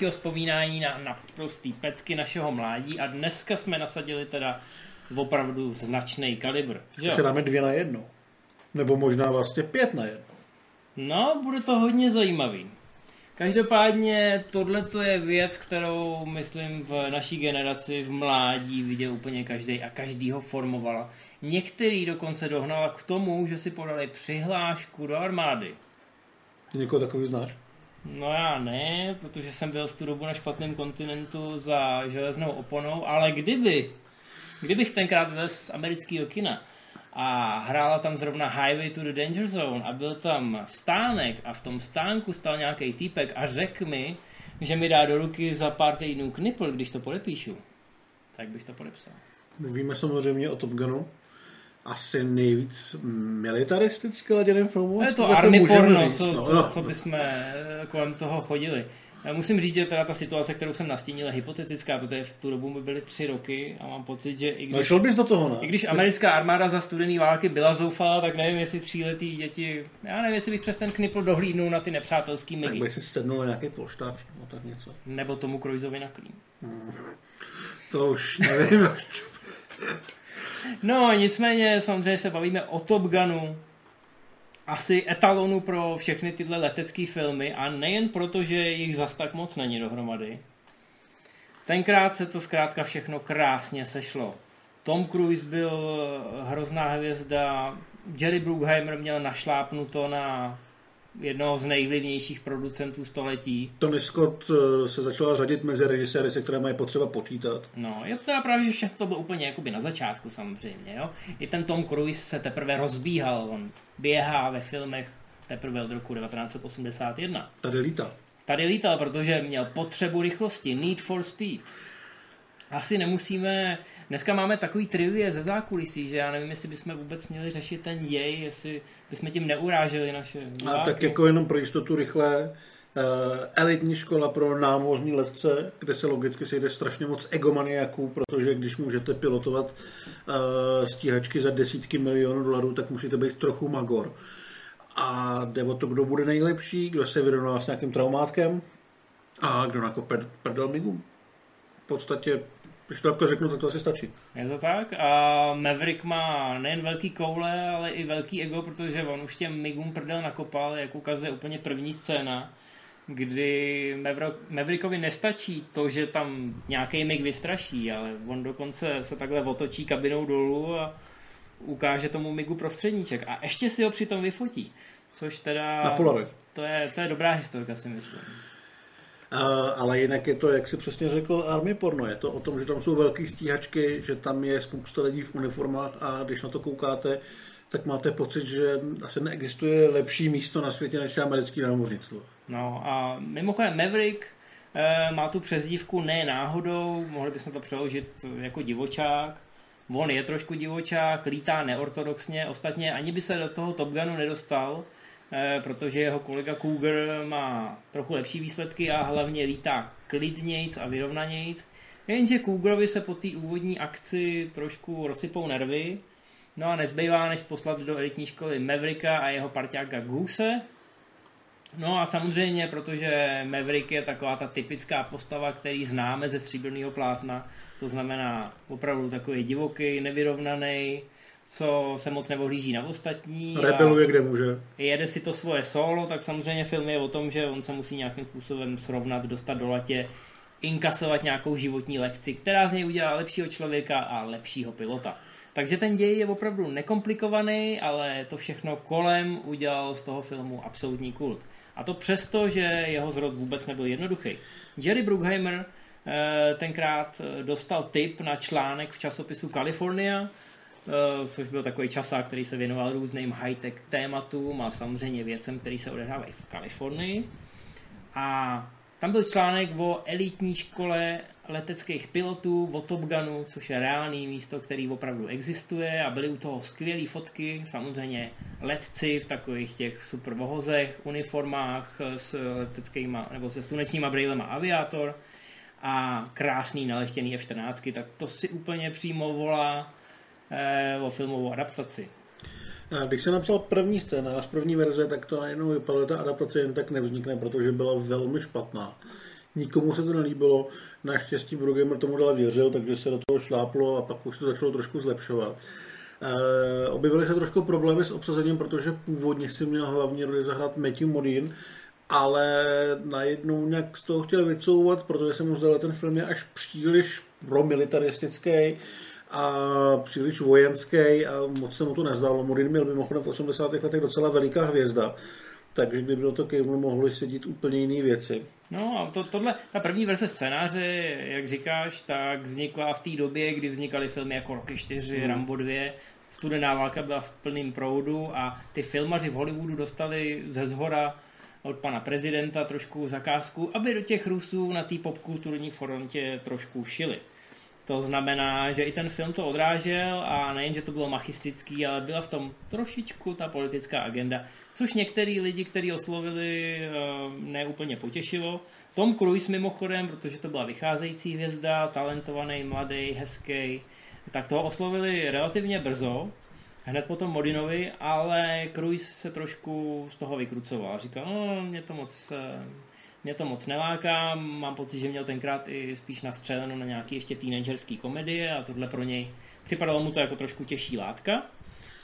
Dalšího vzpomínání na naprostý pecky našeho mládí a dneska jsme nasadili teda opravdu značný kalibr. že dáme dvě na jedno. Nebo možná vlastně pět na jedno. No, bude to hodně zajímavý. Každopádně tohle je věc, kterou, myslím, v naší generaci, v mládí viděl úplně každý a každý ho formovala. Některý dokonce dohnala k tomu, že si podali přihlášku do armády. Ty někoho takový znáš? No já ne, protože jsem byl v tu dobu na špatném kontinentu za železnou oponou, ale kdyby, kdybych tenkrát byl z amerického kina a hrála tam zrovna Highway to the Danger Zone a byl tam stánek a v tom stánku stál nějaký týpek a řekl mi, že mi dá do ruky za pár týdnů knipl, když to podepíšu, tak bych to podepsal. Mluvíme samozřejmě o Top Gunu. Asi nejvíc militaristicky laděném filmu. Je to army porno, říct, co, no, co, no. co bychom eh, kolem toho chodili. Já musím říct, že teda ta situace, kterou jsem nastínil, je hypotetická, protože v tu dobu mi byly tři roky a mám pocit, že i No když, šel bys do toho, ne? i když americká armáda za studený války byla zoufalá, tak nevím, jestli tříletý děti, já nevím, jestli bych přes ten knipl dohlídnul na ty nepřátelský Tak migy. by si sednul na nějaký polštář nebo tak něco. Nebo tomu Krojzovi na klím. To už nevím. No, nicméně samozřejmě se bavíme o Top Gunu, asi etalonu pro všechny tyhle letecké filmy a nejen proto, že jich zas tak moc není dohromady. Tenkrát se to zkrátka všechno krásně sešlo. Tom Cruise byl hrozná hvězda, Jerry Bruckheimer měl našlápnuto na jednoho z nejvlivnějších producentů století. Tony Scott eh, se začala řadit mezi režiséry, se které mají potřeba počítat. No, je to teda pravda, že všechno to bylo úplně jakoby na začátku samozřejmě, jo. I ten Tom Cruise se teprve rozbíhal, on běhá ve filmech teprve od roku 1981. Tady lítá. Tady lítal, protože měl potřebu rychlosti, need for speed. Asi nemusíme, dneska máme takový trivie ze zákulisí, že já nevím, jestli bychom vůbec měli řešit ten děj, jestli bychom tím neuráželi naše A diváky. tak jako jenom pro jistotu rychle, eh, elitní škola pro námořní letce, kde se logicky sejde strašně moc egomaniaků, protože když můžete pilotovat eh, stíhačky za desítky milionů dolarů, tak musíte být trochu magor. A jde o to, kdo bude nejlepší, kdo se vyrovná s nějakým traumátkem a kdo nakope prdel migům. V podstatě, když to takhle řeknu, tak to asi stačí. Je to tak? A Maverick má nejen velký koule, ale i velký ego, protože on už těm migům prdel nakopal, jak ukazuje úplně první scéna, kdy Maverick, Maverickovi nestačí to, že tam nějaký mig vystraší, ale on dokonce se takhle otočí kabinou dolů a ukáže tomu migu prostředníček a ještě si ho přitom vyfotí. Což teda... Na Polaroid. To je, to je dobrá historka, si myslím. Ale jinak je to, jak si přesně řekl, army porno. Je to o tom, že tam jsou velké stíhačky, že tam je spousta lidí v uniformách a když na to koukáte, tak máte pocit, že asi neexistuje lepší místo na světě než americký námořnictvo. No a mimochodem Maverick e, má tu přezdívku ne náhodou, mohli bychom to přeložit jako divočák. On je trošku divočák, lítá neortodoxně, ostatně ani by se do toho Top Gunu nedostal, protože jeho kolega Cougar má trochu lepší výsledky a hlavně lítá klidnějc a vyrovnanějc. Jenže Cougarovi se po té úvodní akci trošku rozsypou nervy, no a nezbývá, než poslat do elitní školy Mavericka a jeho parťáka Goose, No a samozřejmě, protože Maverick je taková ta typická postava, který známe ze stříbrného plátna, to znamená opravdu takový divoký, nevyrovnaný, co se moc nevohlíží na ostatní. Rebeluje kde může. Jede si to svoje solo, tak samozřejmě film je o tom, že on se musí nějakým způsobem srovnat, dostat do latě, inkasovat nějakou životní lekci, která z něj udělá lepšího člověka a lepšího pilota. Takže ten děj je opravdu nekomplikovaný, ale to všechno kolem udělal z toho filmu absolutní kult. A to přesto, že jeho zrod vůbec nebyl jednoduchý. Jerry Bruckheimer eh, tenkrát eh, dostal tip na článek v časopisu California, což byl takový časák, který se věnoval různým high-tech tématům a samozřejmě věcem, který se odehrávají v Kalifornii. A tam byl článek o elitní škole leteckých pilotů, o Top Gunu, což je reálný místo, který opravdu existuje a byly u toho skvělé fotky, samozřejmě letci v takových těch super vohozech, uniformách s leteckýma, nebo se slunečníma brýlema aviátor a krásný naleštěný F-14, tak to si úplně přímo volá eh, o filmovou adaptaci. Když se napsal první scénář, první verze, tak to najednou vypadalo, ta adaptace jen tak nevznikne, protože byla velmi špatná. Nikomu se to nelíbilo, naštěstí Brueggemann tomu dala věřil, takže se do toho šláplo a pak už se to začalo trošku zlepšovat. E, objevily se trošku problémy s obsazením, protože původně si měl hlavní roli zahrát Matthew Modine, ale najednou nějak z toho chtěl vycouvat, protože se mu zdal, ten film je až příliš pro-militaristický a příliš vojenský a moc se mu to nezdálo. Modin měl mimochodem v 80. letech docela veliká hvězda, takže kdyby do toho Kejvnu mohly sedět úplně jiné věci. No a to, tohle, ta první verze scénáře, jak říkáš, tak vznikla v té době, kdy vznikaly filmy jako Rocky 4, hmm. Rambo 2, Studená válka byla v plném proudu a ty filmaři v Hollywoodu dostali ze zhora od pana prezidenta trošku zakázku, aby do těch Rusů na té popkulturní frontě trošku šili. To znamená, že i ten film to odrážel a nejen, že to bylo machistický, ale byla v tom trošičku ta politická agenda, což některý lidi, kteří oslovili, eh, neúplně potěšilo. Tom Cruise mimochodem, protože to byla vycházející hvězda, talentovaný, mladý, hezký, tak toho oslovili relativně brzo, hned potom Modinovi, ale Cruise se trošku z toho vykrucoval. Říkal, no, mě to moc, eh, mě to moc neláká, mám pocit, že měl tenkrát i spíš nastřeleno na nějaký ještě teenagerský komedie a tohle pro něj připadalo mu to jako trošku těžší látka.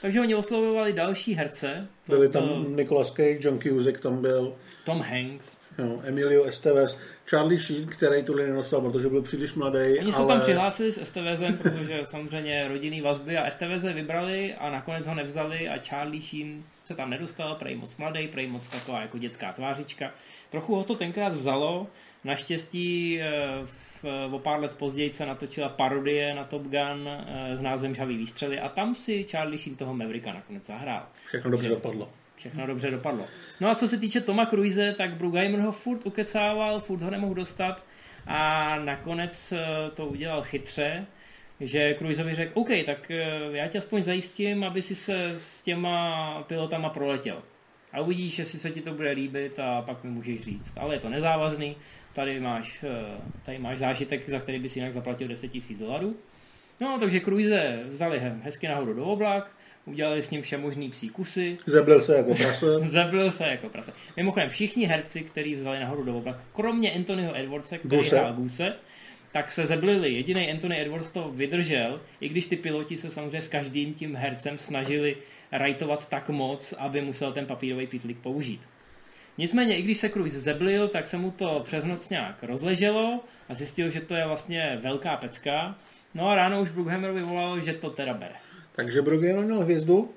Takže oni oslovovali další herce. Byli tam to... Nicolas Cage, John Cusack tam byl. Tom Hanks. Jo, Emilio Estevez, Charlie Sheen, který tu nedostal, protože byl příliš mladý. Oni ale... se tam přihlásili s Estevezem, protože samozřejmě rodinný vazby a Esteveze vybrali a nakonec ho nevzali a Charlie Sheen se tam nedostal, prej moc mladý, prej moc taková jako dětská tvářička. Trochu ho to tenkrát vzalo, naštěstí eh, v, o pár let později se natočila parodie na Top Gun eh, s názvem Žavý výstřely a tam si Charlie Sheen toho Mavericka nakonec zahrál. Všechno dobře dopadlo. Všechno dobře dopadlo. No a co se týče Toma Cruise, tak Brugheimer ho furt ukecával, furt ho nemohl dostat a nakonec eh, to udělal chytře, že Cruiseovi řekl, OK, tak já tě aspoň zajistím, aby si se s těma pilotama proletěl a uvidíš, jestli se ti to bude líbit a pak mi můžeš říct. Ale je to nezávazný, tady máš, eh, tady máš zážitek, za který bys jinak zaplatil 10 000 dolarů. No, takže Cruise vzali hezky nahoru do oblak, udělali s ním vše možný psí kusy. Zeblil se jako prase. Zeblil se jako prase. Mimochodem, všichni herci, kteří vzali nahoru do oblak, kromě Anthonyho Edwardse, který Guse. hrál Guse, tak se zeblili. Jediný Anthony Edwards to vydržel, i když ty piloti se samozřejmě s každým tím hercem snažili rajtovat tak moc, aby musel ten papírový pitlík použít. Nicméně, i když se Cruise zeblil, tak se mu to přes noc nějak rozleželo a zjistil, že to je vlastně velká pecka. No a ráno už Brugheimerovi volalo, že to teda bere. Takže Brugheimer měl hvězdu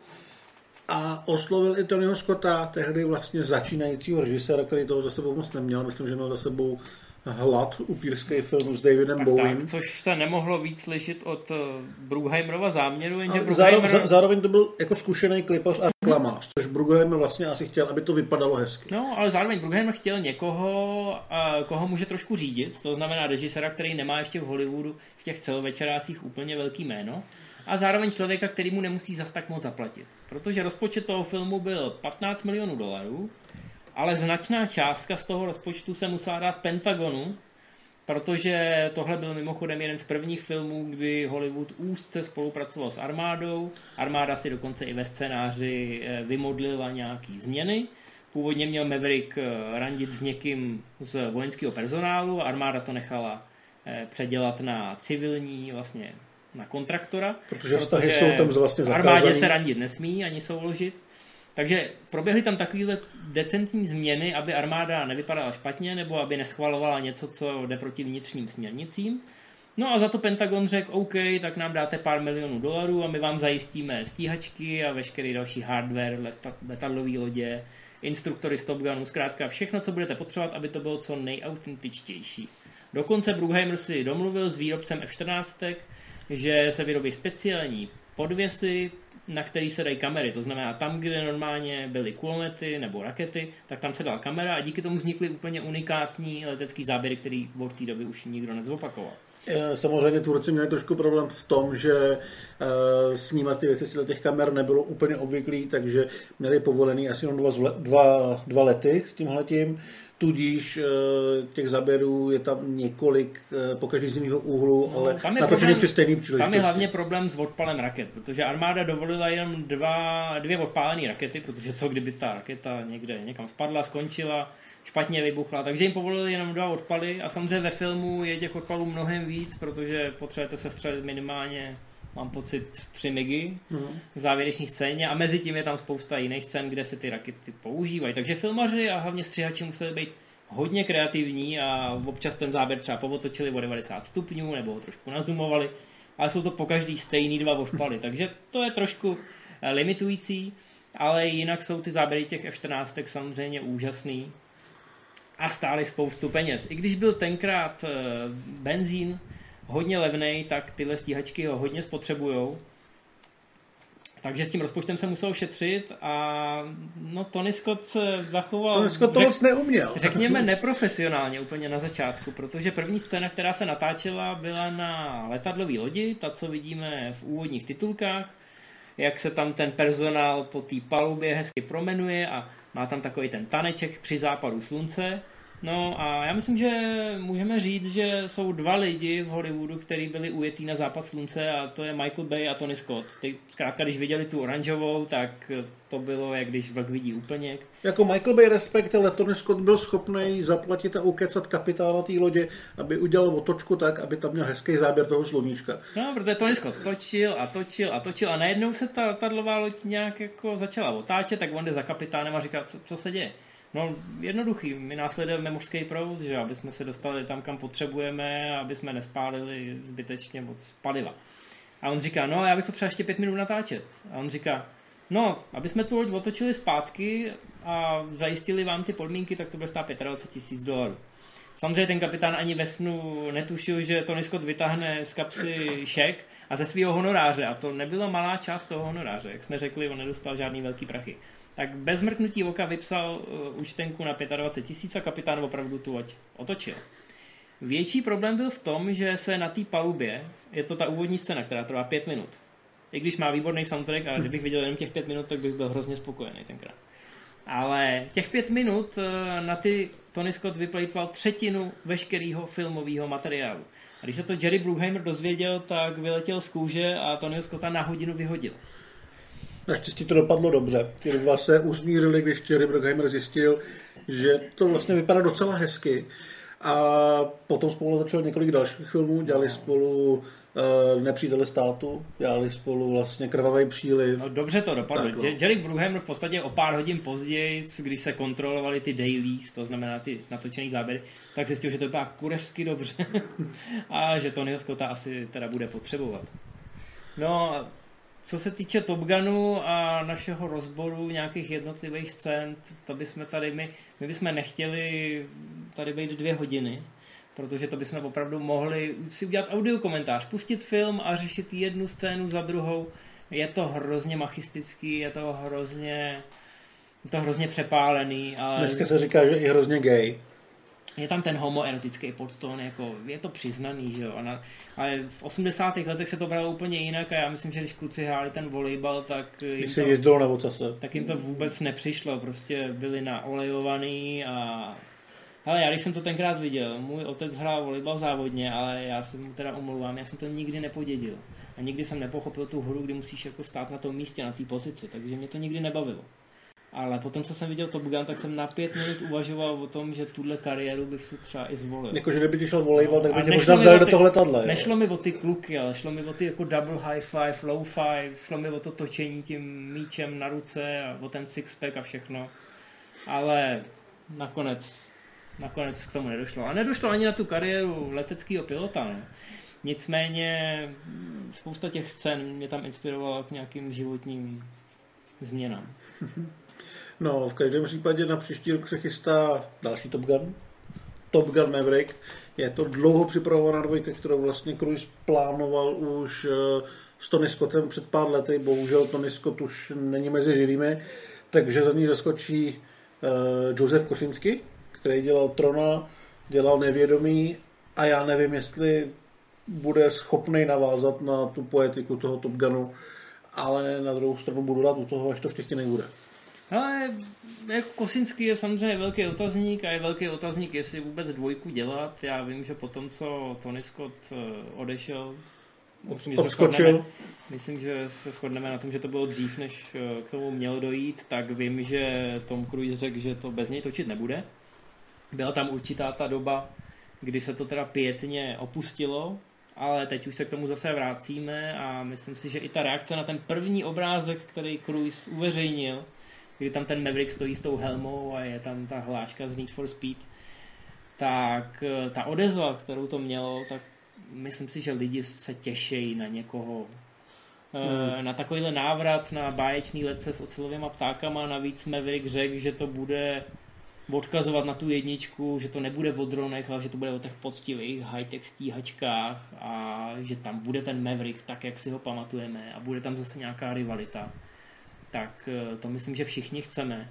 a oslovil i Tonyho Scotta, tehdy vlastně začínajícího režiséra, který toho za sebou moc neměl. Myslím, že měl za sebou hlad upírský film s Davidem tak, Bowiem. Tak, což se nemohlo víc slyšet od uh, Brugheimerova záměru, jenže Brugheimer... Zároveň, zároveň to byl jako zkušený klipař a reklamář, což Brugheimer vlastně asi chtěl, aby to vypadalo hezky. No, ale zároveň Brugheimer chtěl někoho, uh, koho může trošku řídit, to znamená režisera, který nemá ještě v Hollywoodu v těch celovečerácích úplně velký jméno, a zároveň člověka, který mu nemusí zas tak moc zaplatit. Protože rozpočet toho filmu byl 15 milionů dolarů, ale značná částka z toho rozpočtu se musela dát Pentagonu, protože tohle byl mimochodem jeden z prvních filmů, kdy Hollywood úzce spolupracoval s armádou. Armáda si dokonce i ve scénáři eh, vymodlila nějaký změny. Původně měl Maverick eh, randit s někým z vojenského personálu, armáda to nechala eh, předělat na civilní, vlastně na kontraktora. Protože vztahy jsou tam vlastně zakázaný. armádě se randit nesmí ani souložit. Takže proběhly tam takovéhle decentní změny, aby armáda nevypadala špatně, nebo aby neschvalovala něco, co jde proti vnitřním směrnicím. No a za to Pentagon řekl, OK, tak nám dáte pár milionů dolarů a my vám zajistíme stíhačky a veškerý další hardware, letadlové lodě, instruktory z Top Gunu, zkrátka všechno, co budete potřebovat, aby to bylo co nejautentičtější. Dokonce Brugheimer si domluvil s výrobcem F-14, že se vyrobí speciální podvěsy, na který se dají kamery. To znamená, tam, kde normálně byly kulomety nebo rakety, tak tam se dala kamera a díky tomu vznikly úplně unikátní letecký záběry, který od té doby už nikdo nezopakoval. Eh, samozřejmě tvůrci měli trošku problém v tom, že uh, snímat ty věci z těch kamer nebylo úplně obvyklý, takže měli povolený asi jenom dva, dva, dva lety s tímhletím. Tudíž eh, těch záběrů je tam několik eh, po každý z jiného úhlu, No, ale tam je natočený při stejný Tam příležitosti. je hlavně problém s odpalem raket, protože armáda dovolila jenom dva, dvě odpálené rakety, protože co kdyby ta raketa někde někam spadla, skončila, špatně vybuchla, takže jim povolili jenom dva odpaly a samozřejmě ve filmu je těch odpalů mnohem víc, protože potřebujete se střelit minimálně, mám pocit, tři migy Mhm. v závěrečné scéně a mezi tím je tam spousta jiných scén, kde se ty rakety používají. Takže filmaři a hlavně střihači museli být hodně kreativní a občas ten záběr třeba povotočili o 90 stupňů nebo ho trošku nazumovali, ale jsou to po každý stejný dva odpaly, takže to je trošku eh, limitující, ale jinak jsou ty záběry těch F-14 samozřejmě úžasný a stály spoustu peněz. I když byl tenkrát eh, benzín hodně levný, tak tyhle stíhačky ho hodně spotřebujou. Takže s tím rozpočtem se muselo šetřit a no Tony Scott se zachoval... To dneska to řek- moc neuměl. Řekněme neprofesionálně úplně na začátku, protože první scéna, která se natáčela, byla na letadlové lodi, ta, co vidíme v úvodních titulkách, jak se tam ten personál po té palubě hezky promenuje a má tam takový ten taneček při západu slunce. No a já myslím, že můžeme říct, že jsou dva lidi v Hollywoodu, kteří byli ujetí na západ slunce a to je Michael Bay a Tony Scott. Ty, zkrátka, když viděli tu oranžovou, tak to bylo, jak když vlk vidí úplněk. Jako Michael Bay respekt, ale Tony Scott byl schopný zaplatit a ukecat kapitána té lodě, aby udělal otočku tak, aby tam měl hezký záběr toho sluníčka. No, protože Tony Scott točil a točil a točil a najednou se ta letadlová loď nějak jako začala otáčet, tak on jde za kapitánem a říká, co, co se děje. No, jednoduchý, my následujeme mořský proud, že aby jsme se dostali tam, kam potřebujeme, aby jsme nespálili zbytečně moc paliva. A on říká, no, já bych potřeboval ještě pět minut natáčet. A on říká, no, aby jsme tu loď otočili zpátky a zajistili vám ty podmínky, tak to bude stát 25 tisíc dolarů. Samozřejmě ten kapitán ani ve snu netušil, že Tony Scott vytáhne z kapsy šek a ze svého honoráře, a to nebyla malá část toho honoráře, jak jsme řekli, on nedostal žádný velký prachy. Tak bez mrknutí oka vypsal uh, účtenku na 25 tisíc a kapitán opravdu tu loď otočil. Větší problém byl v tom, že se na té palubě, je to ta úvodní scéna, která trvá pět minut. I když má výborný soundtrack, a kdybych viděl jenom těch pět minut, tak bych byl hrozně spokojený tenkrát. Ale těch pět minut eh, na ty Tony Scott vyplejtval třetinu veškerého filmového materiálu. A když se to Jerry Bruckheimer dozvěděl, tak vyletěl z kůže a Tonyho Scotta na hodinu vyhodil. Naštěstí to dopadlo dobře. Ti dva se usmířili, když Jerry Bruckheimer zjistil, že to vlastně vypadá docela hezky. A potom spolu začalo několik dalších filmů, dělali spolu uh, Nepřítele státu, dělali spolu vlastně Krvavý příliv. No, dobře to dopadlo. Tak, no. Jerry Bruckheimer v podstatě o pár hodin později, když se kontrolovali ty dailies, to znamená ty natočený záběry, tak zjistil, že to vypadá kurevsky dobře a že Tonyho Scotta asi teda bude potřebovat. No, co se týče Top Gunu a našeho rozboru nějakých jednotlivých scén, to bychom tady, my, my bychom nechtěli tady být dvě hodiny, protože to bychom opravdu mohli si udělat audio komentář, pustit film a řešit jednu scénu za druhou. Je to hrozně machistický, je to hrozně, je to hrozně přepálený, ale Dneska se říká, že i hrozně gay. Je tam ten homoerotický podton, jako je to přiznaný, že jo, a na, ale v 80. letech se to bralo úplně jinak a já myslím, že když kluci hráli ten volejbal, tak jim, Když se to, jezdilo na ocase. tak jim to vůbec nepřišlo, prostě byli naolejovaný a ale já když jsem to tenkrát viděl, můj otec hrál volejbal závodně, ale já se mu teda omlouvám, já jsem to nikdy nepodědil. A nikdy jsem nepochopil tu hru, kdy musíš jako stát na tom místě, na té pozici, takže mě to nikdy nebavilo. Ale potom, co jsem viděl Top Gun, tak jsem na pět minut uvažoval o tom, že tuhle kariéru bych si třeba i zvolil. Jakože kdyby ti šel volejbal, tak by tě možná vzali do toho letadla. jo. Nešlo mi o ty kluky, ale šlo mi o ty jako double high five, low five, šlo mi o to točení tím míčem na ruce a o ten sixpack a všechno. Ale nakonec, nakonec k tomu nedošlo. A nedošlo ani na tu kariéru leteckého pilota. No. Nicméně spousta těch scén mě tam inspirovala k nějakým životním změnám. No, v každém případě na příští rok se chystá další Top Gun. Top Gun Maverick. Je to dlouho připravovaná dvojka, kterou vlastně Cruise plánoval už eh, s Tony Scottem před pár lety. Bohužel Tony Scott už není mezi živými, takže za ní zaskočí uh, Josef Kosinski, který dělal Trona, dělal Nevědomí a já nevím, jestli bude schopný navázat na tu poetiku toho Top Gunu, ale na druhou stranu budu rád u toho, až to v těch nebude. Ale jako Kosinský je samozřejmě velký otazník a je velký otazník, jestli vůbec dvojku dělat. Já vím, že potom, co Tony Scott eh, odešel, myslím, že se myslím, že se shodneme na tom, že to bylo dřív, než eh, k tomu mělo dojít, tak vím, že Tom Cruise řekl, že to bez něj točit nebude. Byla tam určitá ta doba, kdy se to teda pětně opustilo, ale teď už se k tomu zase vracíme a myslím si, že i ta reakce na ten první obrázek, který Cruise uveřejnil, kdy tam ten Maverick stojí s tou helmou a je tam ta hláška z Need for Speed, tak eh, ta odezva, kterou to mělo, tak myslím si, že lidi se těší na někoho, eh, hmm. na takovýhle návrat na báječný letce s ocelovými ptákama, navíc Maverick řekl, že to bude odkazovat na tu jedničku, že to nebude o dronech, ale že to bude o těch poctivých high-tech stíhačkách a že tam bude ten Maverick tak, jak si ho pamatujeme a bude tam zase nějaká rivalita. Tak eh, to myslím, že všichni chceme.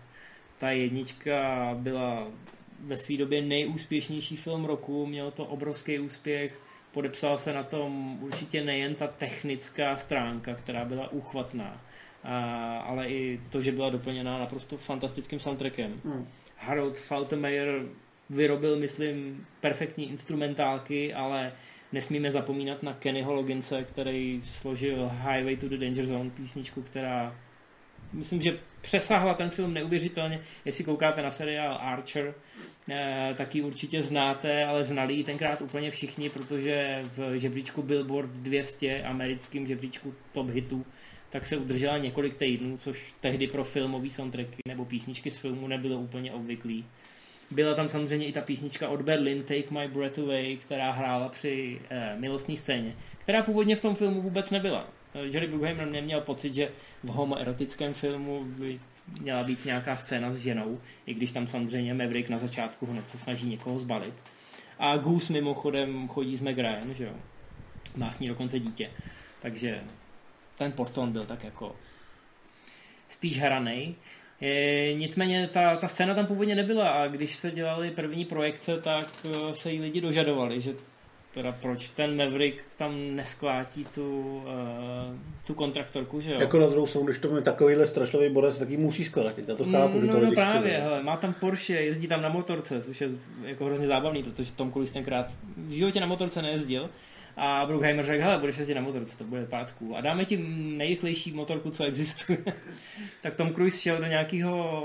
Ta jednička byla ve své době nejúspěšnější film roku, mělo to obrovský úspěch, podepsal se na tom určitě nejen ta technická stránka, která byla úchvatná, a, ale i to, že byla doplněná naprosto fantastickým soundtrackem. Hmm. Harold Faltermeyer vyrobil, myslím, perfektní instrumentálky, ale nesmíme zapomínat na Kennyho Loginse, který složil Highway to the Danger Zone, písničku, která myslím, že přesahla ten film neuvěřitelně. Jestli koukáte na seriál Archer, eh, taky určitě znáte, ale znali ji tenkrát úplně všichni, protože v žebříčku Billboard 200, americkým žebříčku top hitů, tak se udržela několik týdnů, což tehdy pro filmový soundtracky nebo písničky z filmu nebylo úplně obvyklý. Byla tam samozřejmě i ta písnička od Berlin, Take My Breath Away, která hrála při eh, milostní scéně, která původně v tom filmu vůbec nebyla. Eh, Jerry Bruckheimer neměl pocit, že v homoerotickém filmu by měla být nějaká scéna s ženou, i když tam samozřejmě Maverick na začátku hned se snaží někoho zbalit. A Goose mimochodem chodí s Meg Ryan, že jo? Má s ní dokonce dítě. Takže ten porton byl tak jako spíš hranej. E, nicméně ta, ta scéna tam původně nebyla a když se dělaly první projekce, tak e, se jí lidi dožadovali, že teda proč ten Maverick tam nesklátí tu, uh, tu kontraktorku, že jo? Jako na druhou stranu, když to je takovýhle strašlivý borec, tak ji musí sklátit. Já to chápu, no, že to no právě, hele, má tam Porsche, jezdí tam na motorce, což je jako hrozně zábavný, protože Tom Cruise tenkrát v životě na motorce nejezdil a Bruckheimer řekl, hele, budeš jezdit na motorce, to bude pátku. A dáme ti nejrychlejší motorku, co existuje. tak Tom Cruise šel do nějakého,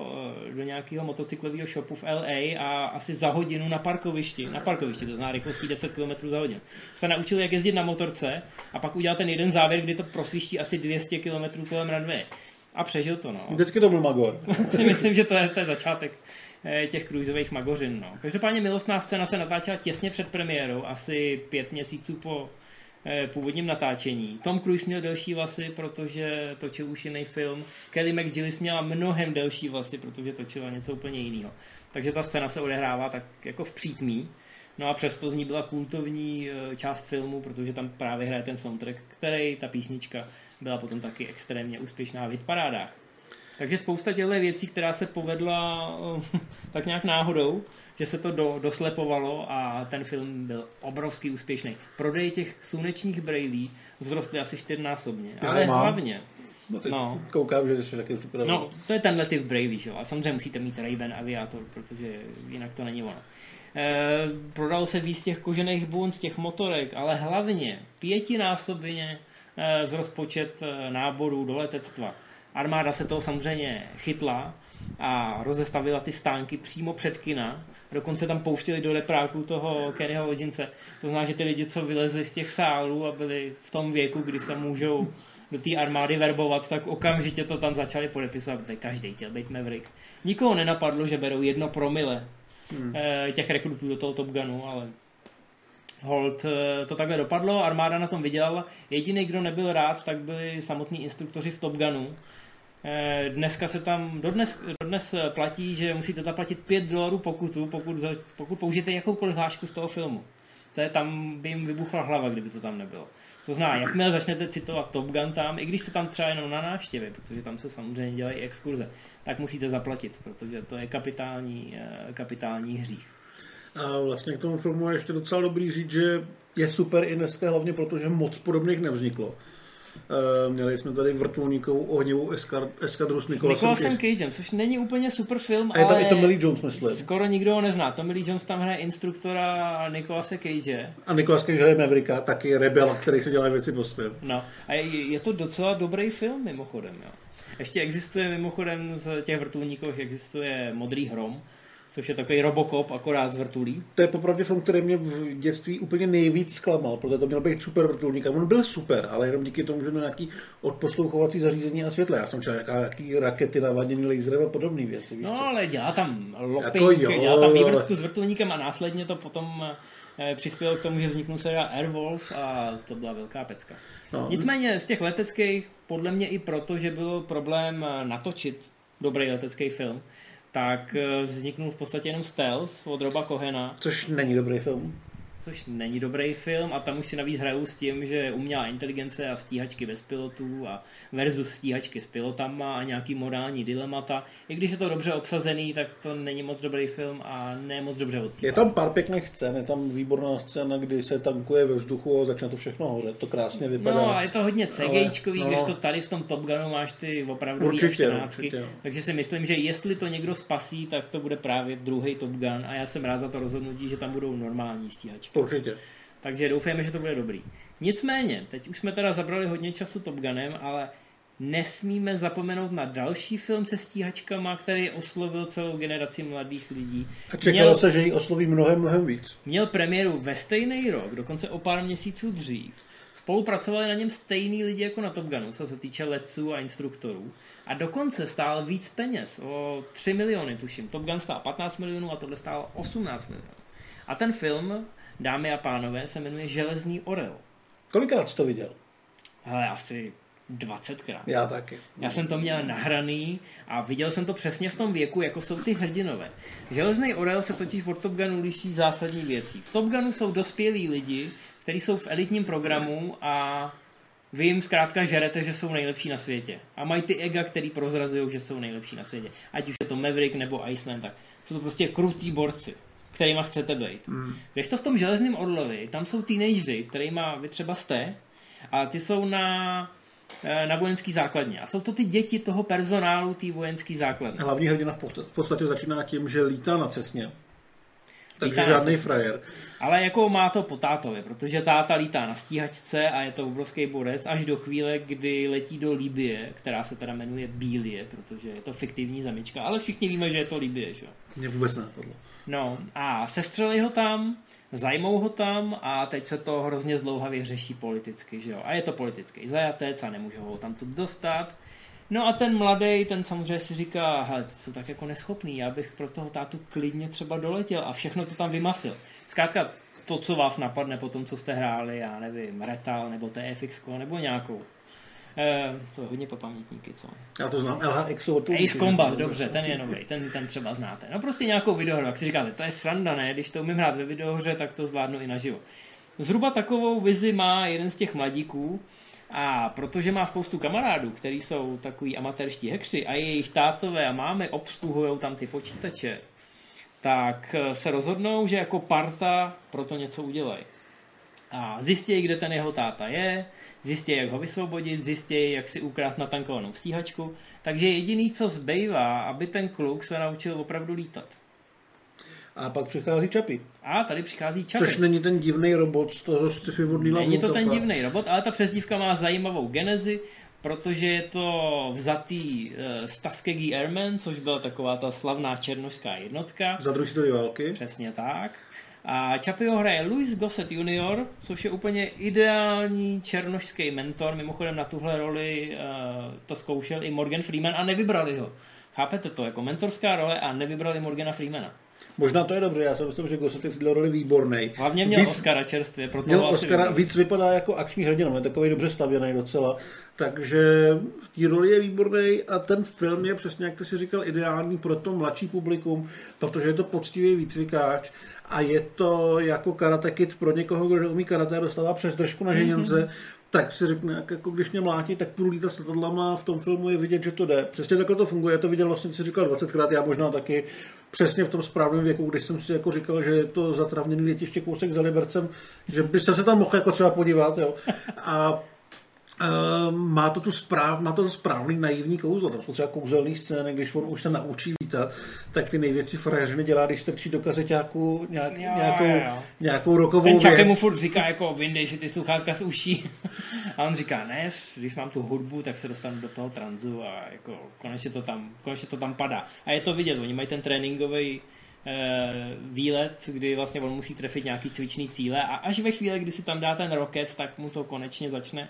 do nějakého motocyklového shopu v LA a asi za hodinu na parkovišti, na parkovišti, to zná rychlostí 10 km za hodinu, se naučil, jak jezdit na motorce a pak udělal ten jeden závěr, kdy to prosvíští asi 200 km kolem runway. A přežil to, no. Vždycky to byl Magor. si myslím, že to je, to je začátek těch kruizových magořin. No. Každopádně milostná scéna se natáčela těsně před premiérou, asi pět měsíců po eh, původním natáčení. Tom Cruise měl delší vlasy, protože točil už jiný film. Kelly McGillis měla mnohem delší vlasy, protože točila něco úplně jiného. Takže ta scéna se odehrává tak jako v přítmí. No a přesto z ní byla kultovní eh, část filmu, protože tam právě hraje ten soundtrack, který, ta písnička, byla potom taky extrémně úspěšná v hitparádách. Takže spousta těchto věcí, která se povedla eh, tak nějak náhodou, že se to do, doslepovalo a ten film byl obrovský úspěšný. Prodej těch slunečních brejlí vzrostly asi čtyřnásobně. Já ale mám. hlavně, No, no. Koukám, že to je taky super. No, to je tenhle typ Bravey, že jo. A samozřejmě musíte mít Ray-Ban aviátor, protože jinak to není ono. E, prodalo se víc těch kožených bund, těch motorek, ale hlavně pětinásobně e, z rozpočet náborů do letectva. Armáda se toho samozřejmě chytla a rozestavila ty stánky přímo před kina. Dokonce tam pouštěli do repráku toho Kennyho Lodgince. To znamená, že ty lidi, co vylezli z těch sálů a byli v tom věku, kdy se můžou do té armády verbovat, tak okamžitě to tam začali podepisovat, protože každý chtěl být Maverick. Nikoho nenapadlo, že berou jedno promile hmm. Eh, těch rekrutů do toho Top Gunu, ale hold eh, to takhle dopadlo, armáda na tom vydělala. Jediný, kdo nebyl rád, tak byli samotní instruktoři v Top Gunu, dneska se tam, dodnes, dodnes platí, že musíte zaplatit 5 dolarů pokutu, pokud, pokud použijete jakoukoliv hlášku z toho filmu. To je tam, by jim vybuchla hlava, kdyby to tam nebylo. To znamená, jakmile začnete citovat Top Gun tam, i když jste tam třeba jenom na návštěvě, protože tam se samozřejmě dělají exkurze, tak musíte zaplatit, protože to je kapitální, eh, kapitální hřích. A vlastně k tomu filmu je ještě docela dobrý říct, že je super i dneska hlavně proto, že moc podobných nevzniklo. Uh, měli jsme tady vrtulníkovou ohnivou eskadru s Nicolasem, Nicolasem Cagem, což není úplně super film, A je tam i Tommy Jones, myslím. Skoro nikdo ho nezná. Tommy Lee Jones tam hraje instruktora Nicolase Cage. A Nicolas Cage hraje Mavericka, taky rebel, který se dělá věci po svém. No, a je, je, to docela dobrý film, mimochodem, jo. Ještě existuje mimochodem z těch vrtulníků existuje Modrý hrom, což je takový Robocop, akorát z vrtulí. To je popravdě film, který mě v dětství úplně nejvíc zklamal, protože to měl být super vrtulník. A on byl super, ale jenom díky tomu, že měl nějaký odposlouchovací zařízení a světle. Já jsem čekal nějaký rakety navaděný laserem a podobné věci. Víš no, co? ale dělá tam lopping, jako dělá tam vývrtku s vrtulníkem a následně to potom eh, přispělo k tomu, že vzniknul se Airwolf a to byla velká pecka. No. Nicméně z těch leteckých, podle mě i proto, že byl problém eh, natočit dobrý letecký film, tak eh, vzniknul v podstatě jenom Stealth od Roba Kohena. Což není dobrý film což není dobrý film a tam už si navíc hrajou s tím, že umělá inteligence a stíhačky bez pilotů a versus stíhačky s pilotama a nějaký morální dilemata. I když je to dobře obsazený, tak to není moc dobrý film a ne moc dobře odsípá. Je tam pár pěkných scén, je tam výborná scéna, kdy se tankuje ve vzduchu a začne to všechno hořet. To krásně vypadá. No a je to hodně CGIčkový, no, když to tady v tom Top Gunu máš ty opravdu určitě, určitě. Takže si myslím, že jestli to někdo spasí, tak to bude právě druhý Top Gun a já jsem rád za to rozhodnutí, že tam budou normální stíhačky. Určitě. Takže doufejme, že to bude dobrý. Nicméně, teď už jsme teda zabrali hodně času Top Gunem, ale nesmíme zapomenout na další film se stíhačkama, který oslovil celou generaci mladých lidí. A čekalo měl, se, že ji osloví mnohem, mnohem víc. Měl premiéru ve stejný rok, dokonce o pár měsíců dřív. Spolupracovali na něm stejný lidi jako na Top Gunu, co se týče letců a instruktorů. A dokonce stál víc peněz, o 3 miliony tuším. Top Gun stál 15 milionů a tohle stálo 18 milionů. A ten film dámy a pánové, se jmenuje Železný orel. Kolikrát jsi to viděl? Hele, asi 20krát. Já taky. Já jsem to měl nahraný a viděl jsem to přesně v tom věku, jako jsou ty hrdinové. Železný orel se totiž od Top Gunu liší zásadní věcí. V Top Gunu jsou dospělí lidi, kteří jsou v elitním programu a vy jim zkrátka žerete, že jsou nejlepší na světě. A mají ty ega, který prozrazují, že jsou nejlepší na světě. Ať už je to Maverick nebo Iceman, tak jsou to prostě krutý borci kterýma chcete být. Mm. Když to v tom železném orlovi, tam jsou teenagery, kterýma vy třeba jste, a ty jsou na, eh, na vojenský základně. A jsou to ty děti toho personálu té vojenské základny. Hlavní hrdina v podstatě začíná tím, že lítá na cestně. Takže lítá žádný frajer. Ale jako má to po tátovi, protože táta lítá na stíhačce a je to obrovský borec až do chvíle, kdy letí do Libie, která se teda jmenuje Bílie, protože je to fiktivní zemička, ale všichni víme, že je to Libie, že? Mě vůbec nenapadlo. No a sestřeli ho tam, zajmou ho tam a teď se to hrozně zdlouhavě řeší politicky, že jo. A je to politický zajatec a nemůže ho tam tu dostat. No a ten mladý, ten samozřejmě si říká, hele, to tak jako neschopný, já bych pro toho tátu klidně třeba doletěl a všechno to tam vymasil. Zkrátka to, co vás napadne po tom, co jste hráli, já nevím, Retal nebo TFX nebo nějakou to je hodně po pamětníky, co? Já to znám, LHX Ace Combat, dobře, ten je nový, ten, ten třeba znáte. No prostě nějakou videohru, jak si říkáte, to je sranda, ne? Když to umím hrát ve videohře, tak to zvládnu i naživo. Zhruba takovou vizi má jeden z těch mladíků, a protože má spoustu kamarádů, kteří jsou takový amatérští hekři a jejich tátové a máme obsluhují tam ty počítače, tak eh, se rozhodnou, že jako parta pro to něco udělají. A zjistí, kde ten jeho táta je, zjistí, jak ho vysvobodit, zjistí, jak si ukrást natankovanou stíhačku. Takže jediný, co zbývá, aby ten kluk se naučil opravdu lítat. A pak přichází Čapy. A tady přichází Čapy. Což není ten divný robot z toho sci-fi Není to ten divný robot, ale ta přezdívka má zajímavou genezi, protože je to vzatý uh, z Tuskegee Airmen, což byla taková ta slavná černožská jednotka. Za druhé světové války. Přesně tak. A Chapio hraje Louis Gossett Jr., což je úplně ideální černošský mentor. Mimochodem na tuhle roli uh, to zkoušel i Morgan Freeman a nevybrali ho. Chápete to? Jako mentorská role a nevybrali Morgana Freemana. Možná to je dobře, já si myslím, že v této roli výborný. Hlavně měl víc, Oscara čerstvě, proto měl Oscara, víc vypadá jako akční hrdina, je takový dobře stavěný docela. Takže v té roli je výborný a ten film je přesně, jak ty si říkal, ideální pro to mladší publikum, protože je to poctivý výcvikáč a je to jako karate kid pro někoho, kdo umí karate a dostává přes držku na ženěnce, mm-hmm tak si řekne, jako když mě mlátí, tak půjdu lítat s letadlama, v tom filmu je vidět, že to jde. Přesně takhle to funguje, já to viděl vlastně, si říkal 20krát, já možná taky přesně v tom správném věku, když jsem si jako říkal, že je to zatravněný letiště kousek za Libercem, že by se, tam mohl jako třeba podívat, jo. A Uh, má to tu správ, má to, to správný naivní kouzlo. Tam jsou třeba kouzelný scény, když on už se naučí lítat, tak ty největší frajeřiny dělá, když strčí do kazeťáku nějak, jo, nějakou, jo, jo. nějakou rokovou Ten věc. mu furt říká, jako vyndej si ty sluchátka z uší. A on říká, ne, když mám tu hudbu, tak se dostanu do toho tranzu a jako konečně to tam, konečně to tam padá. A je to vidět, oni mají ten tréninkový Eh, výlet, kdy vlastně on musí trefit nějaký cvičný cíle a až ve chvíli, kdy si tam dá ten roket, tak mu to konečně začne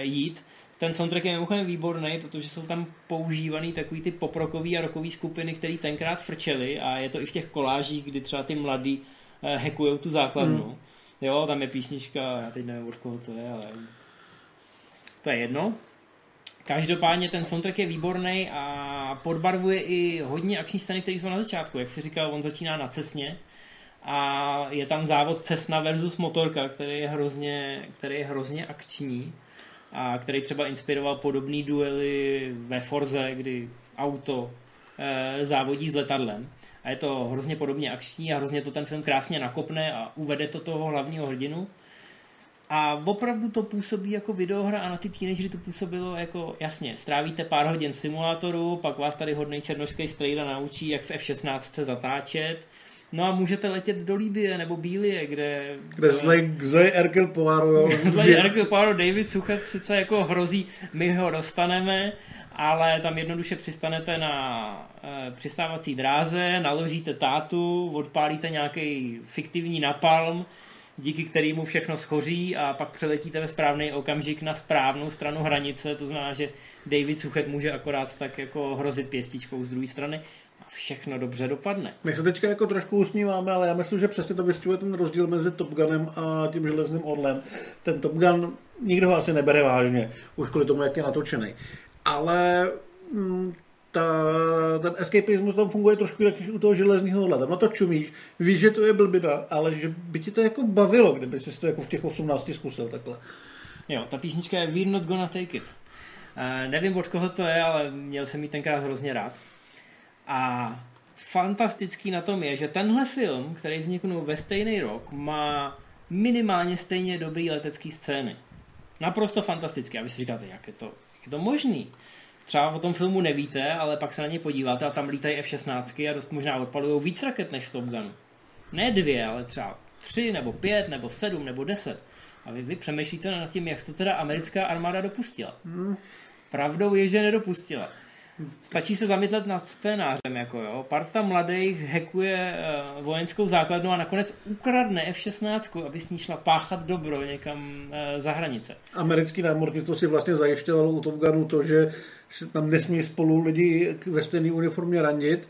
jít. Ten soundtrack je mimochodem výborný, protože jsou tam používaný takový ty poprokový a rokový skupiny, které tenkrát frčely a je to i v těch kolážích, kdy třeba ty mladí eh, hackujou tu základnu. Hmm. Jo, tam je písnička, já teď nevím, od koho to je, ale to je jedno. Každopádně ten soundtrack je výborný a podbarvuje i hodně akční scény, které jsou na začátku. Jak si říkal, on začíná na cesně a je tam závod Cessna versus motorka, který je hrozně, který je hrozně akční a který třeba inspiroval podobné duely ve Forze, kdy auto e, závodí s letadlem. A je to hrozně podobně akční a hrozně to ten film krásně nakopne a uvede to toho hlavního hrdinu. A opravdu to působí jako videohra a na ty teenagery to působilo jako, jasně, strávíte pár hodin v simulátoru, pak vás tady hodný černošský strejda naučí, jak v F-16 zatáčet, No a můžete letět do Líbie nebo Bílie, kde... Kde zlej, Erkel Poirot. zlej Erkel Poirot, David Suchet sice jako hrozí, my ho dostaneme, ale tam jednoduše přistanete na e, přistávací dráze, naložíte tátu, odpálíte nějaký fiktivní napalm, díky kterému všechno schoří a pak přeletíte ve správný okamžik na správnou stranu hranice, to znamená, že David Suchet může akorát tak jako hrozit pěstičkou z druhé strany všechno dobře dopadne. My se teďka jako trošku usmíváme, ale já myslím, že přesně to vystihuje ten rozdíl mezi Top Gunem a tím železným orlem. Ten Top Gun nikdo ho asi nebere vážně, už kvůli tomu, jak je natočený. Ale mm, ta, ten escapismus tam funguje trošku jak u toho železného hleda. Na to čumíš, víš, že to je blbina, ale že by ti to jako bavilo, kdyby jsi to jako v těch 18 zkusil takhle. Jo, ta písnička je We're Not Gonna Take It. Uh, nevím, od koho to je, ale měl jsem ji tenkrát hrozně rád. A fantastický na tom je, že tenhle film, který vzniknul ve stejný rok, má minimálně stejně dobrý letecký scény. Naprosto fantastický. A vy si říkáte, jak je to, jak je to možný? třeba o tom filmu nevíte, ale pak se na ně podíváte a tam lítají F-16 a dost možná odpalují víc raket než v Top Gunu. Ne dvě, ale třeba tři, nebo pět, nebo sedm, nebo deset. A vy, vy přemýšlíte nad tím, jak to teda americká armáda dopustila. Hmm. Pravdou je, že nedopustila. Stačí se zamyslet nad scénářem, jako jo. Parta mladých hekuje uh, vojenskou základnu a nakonec ukradne F-16, aby s ní šla páchat dobro někam uh, za hranice. Americký námořnictvo si vlastně zajišťovalo u Top Gunu to, že tam nesmí spolu lidi ve stejné uniformě randit,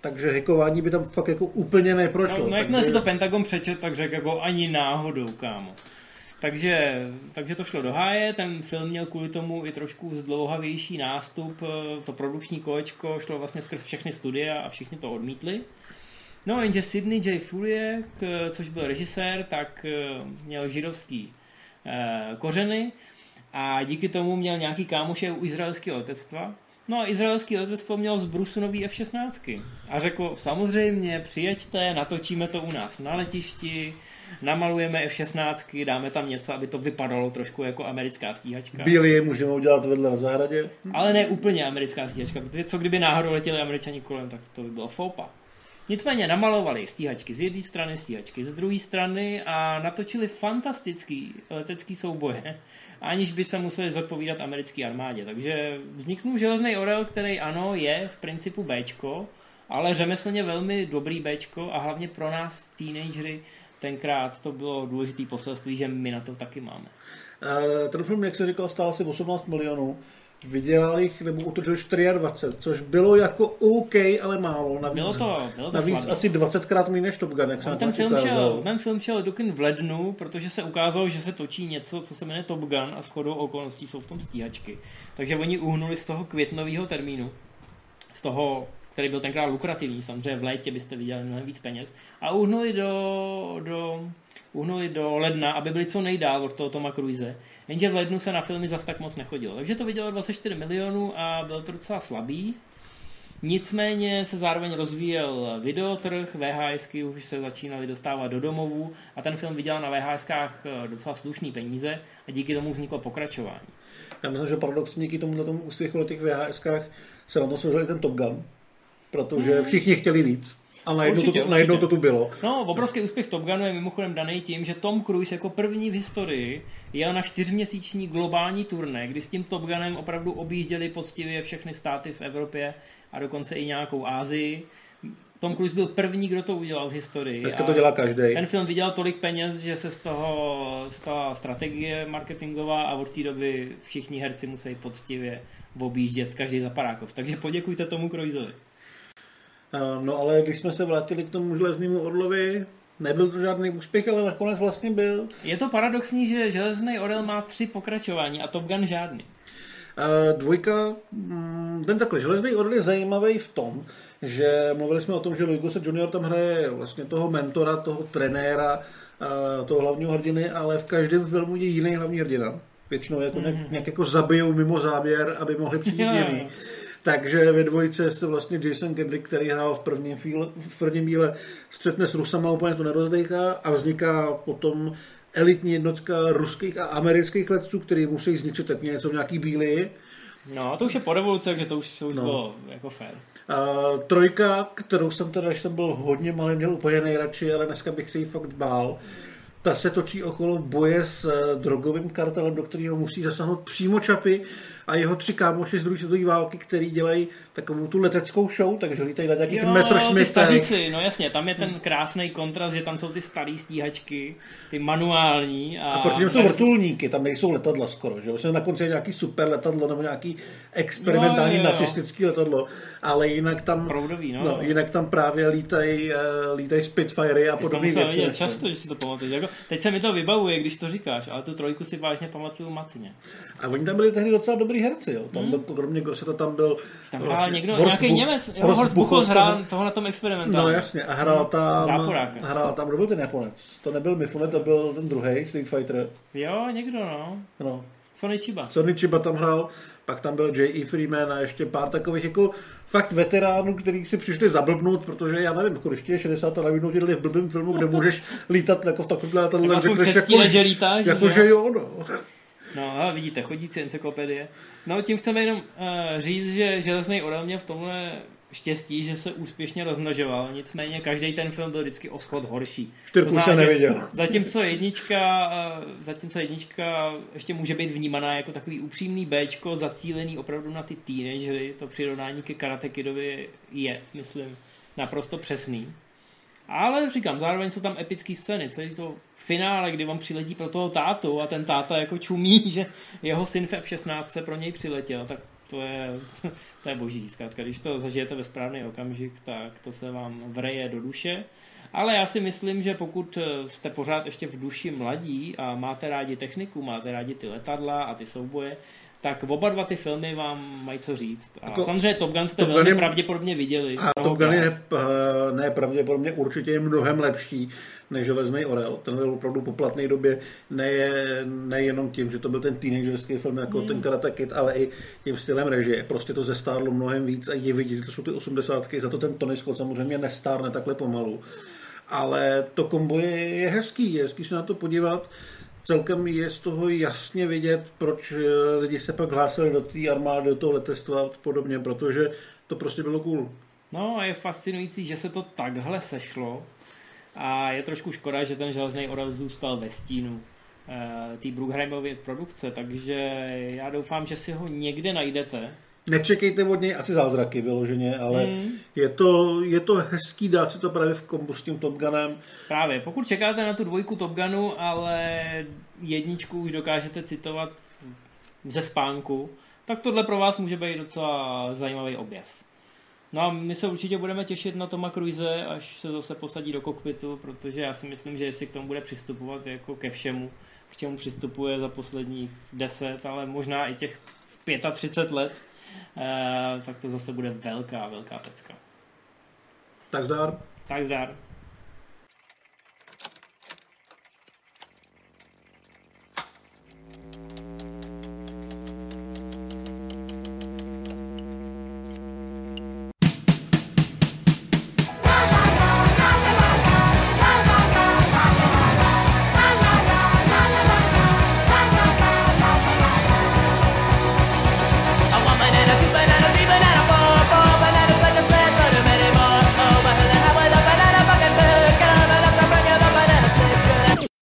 takže hekování by tam fakt jako úplně neprošlo. No, no jakmile takže... si to Pentagon přečet, tak řekl jako ani náhodou, kámo. Takže, takže to šlo do háje, ten film měl kvůli tomu i trošku zdlouhavější nástup, to produkční kolečko šlo vlastně skrz všechny studia a všichni to odmítli. No jenže Sidney J. Fuliek, což byl režisér, tak eh, měl židovský eh, kořeny a díky tomu měl nějaký kámoše u izraelského letectva. No a izraelské letectvo mělo z Brusu nový F-16 a řeklo, samozřejmě přijeďte, natočíme to u nás na letišti, namalujeme F-16, dáme tam něco, aby to vypadalo trošku jako americká stíhačka. Bílý můžeme udělat vedle na zahradě. Ale ne úplně americká stíhačka, protože co kdyby náhodou letěli američani kolem, tak to by bylo foupa. Nicméně namalovali stíhačky z jedné strany, stíhačky z druhé strany a natočili fantastický letecký souboje, aniž by se museli zodpovídat americké armádě. Takže vzniknul železný orel, který ano, je v principu Bčko, ale řemeslně velmi dobrý Bčko a hlavně pro nás, teenagery, tenkrát to bylo důležité poselství, že my na to taky máme. Uh, ten film, jak se říkal, stál asi 18 milionů. Vydělal jich, nebo utočil 24, což bylo jako OK, ale málo. Navíc, bylo to, bylo to navíc slabý. asi 20 krát méně než Top Gun, jak se ten, film šel, ten film šel do kin v lednu, protože se ukázalo, že se točí něco, co se jmenuje Top Gun a shodou okolností jsou v tom stíhačky. Takže oni uhnuli z toho květnového termínu, z toho který byl tenkrát lukrativní, samozřejmě v létě byste viděli mnohem víc peněz, a uhnuli do, do, uhnuli do ledna, aby byli co nejdál od toho Toma Cruise. Jenže v lednu se na filmy zas tak moc nechodilo. Takže to vidělo 24 milionů a bylo to docela slabý. Nicméně se zároveň rozvíjel videotrh, VHSky už se začínaly dostávat do domovů a ten film vydělal na VHSkách eh, docela slušný peníze a díky tomu vzniklo pokračování. Já myslím, že paradoxně díky tomu na tom úspěchu na těch VHSkách se na to složil ten Top Gun, protože hmm. všichni chtěli víc. A najednou, určitě, to, najednou to tu bylo. No, obrovský úspěch Top Gunu je mimochodem daný tím, že Tom Cruise jako první v historii jel na čtyřměsíční globální turné, kdy s tím Top Gunem opravdu objížděli poctivě všechny státy v Evropě a dokonce i nějakou Ázii. Tom Cruise byl první, kdo to udělal v historii. Dneska to dělá každý. Ten film vydělal tolik peněz, že se z toho stala strategie marketingová a od té doby všichni herci musí poctivě objíždět každý za parákov. Takže poděkujte tomu Cruiseovi. No ale když jsme se vrátili k tomu železnému orlovi, nebyl to žádný úspěch, ale nakonec vlastně byl. Je to paradoxní, že železný orel má tři pokračování a Top Gun žádný. Uh, dvojka, mm, ten takhle, Železný orel je zajímavý v tom, že mluvili jsme o tom, že Louis Gossett Junior tam hraje vlastně toho mentora, toho trenéra, uh, toho hlavního hrdiny, ale v každém filmu je jiný hlavní hrdina. Většinou jako mm-hmm. nějak, nějak jako zabijou mimo záběr, aby mohli přijít jiný. Takže ve dvojce se vlastně Jason Kendrick, který hrál v prvním, fíle, v prvním díle, střetne s Rusama, úplně to nerozdejchá a vzniká potom elitní jednotka ruských a amerických letců, který musí zničit tak něco v nějaký bílý. No, to už je po revoluci, takže to už, to už no. bylo jako fér. Uh, trojka, kterou jsem teda, když jsem byl hodně malý, měl úplně nejradši, ale dneska bych se jí fakt bál. Ta se točí okolo boje s drogovým kartelem, do kterého musí zasáhnout přímo čapy a jeho tři kámoši z druhé světové války, který dělají takovou tu leteckou show, takže lítají na nějaký ten Messerschmitt. no jasně, tam je ten krásný kontrast, že tam jsou ty staré stíhačky, ty manuální. A, a proti něm jsou vrtulníky, tam nejsou letadla skoro, že? Myslím, na konci je nějaký super letadlo nebo nějaký experimentální jo, jo, jo. nacistický letadlo, ale jinak tam, Proudový, no. no jinak tam právě lítají, uh, lítají Spitfirey a podobné věci. To často, že si to pamatuješ. Jako, teď se mi to vybavuje, když to říkáš, ale tu trojku si vážně pamatuju matně. A oni tam byli tehdy docela dobrý herci, jo. Tam hmm. byl, kromě Gosseta tam byl... Tam hrál vlastně, někdo, Horst nějaký Bu- Němec, jo, Horst Buchholz hrál toho na tom experimentu. No jasně, a hrál tam... Záporáka. Hrál tam, kdo byl ten Japonec? To nebyl Mifune, to byl ten druhý Street Fighter. Jo, někdo, no. No. Sony Chiba. Sony Chiba tam hrál, pak tam byl J.E. Freeman a ještě pár takových jako fakt veteránů, kterých si přišli zablbnout, protože já nevím, jako když je 60 a najednou dělali v blbém filmu, kde můžeš lítat jako v takovém letadle, řekneš jako, že lítáš, jako, že jo, no. No a vidíte, chodící encyklopedie. No tím chceme jenom uh, říct, že Železný orel mě v tomhle štěstí, že se úspěšně rozmnožoval, nicméně každý ten film byl vždycky o schod horší. Čtyřku se neviděl. Zatímco jednička, uh, zatímco jednička ještě může být vnímaná jako takový upřímný Bčko, zacílený opravdu na ty teenagery, to přirovnání ke Karate Kidovi je, myslím, naprosto přesný. Ale říkám, zároveň jsou tam epické scény, celý to finále, kdy on přiletí pro toho tátu a ten táta jako čumí, že jeho syn v F-16 se pro něj přiletěl, tak to je, to je boží. Zkrátka, když to zažijete ve správný okamžik, tak to se vám vreje do duše. Ale já si myslím, že pokud jste pořád ještě v duši mladí a máte rádi techniku, máte rádi ty letadla a ty souboje, tak oba dva ty filmy vám mají co říct. A jako, samozřejmě Top Gun jste Top velmi Gun je, pravděpodobně viděli. A Top Gun je ne, eh, ne pravděpodobně určitě je mnohem lepší než Železný orel. Ten byl opravdu po platné době nejenom ne, ne tím, že to byl ten teenagerský film jako hmm. ten Karate Kid, ale i tím stylem režie. Prostě to zestárlo mnohem víc a je vidět, že to jsou ty osmdesátky, za to ten Tony Scott samozřejmě nestárne takhle pomalu. Ale to kombo je, je hezký, je hezký se na to podívat celkem je z toho jasně vidět, proč eh, lidi se pak hlásili do té armády, do toho letectva a podobně, protože to prostě bylo cool. No a je fascinující, že se to takhle sešlo a je trošku škoda, že ten železný orel zůstal ve stínu e, té Brugheimově produkce, takže já doufám, že si ho někde najdete nečekejte od něj asi zázraky vyloženě, ale mm. je, to, je to hezký dát si to právě v kombu s tím Top Gunem. Právě, pokud čekáte na tu dvojku Top Gunu, ale jedničku už dokážete citovat ze spánku, tak tohle pro vás může být docela zajímavý objev. No a my se určitě budeme těšit na Toma Cruise, až se zase posadí do kokpitu, protože já si myslím, že jestli k tomu bude přistupovat jako ke všemu, k čemu přistupuje za posledních 10, ale možná i těch 35 let, Eh, tak to zase bude velká, velká pecka. Tak zdar. Tak zdar.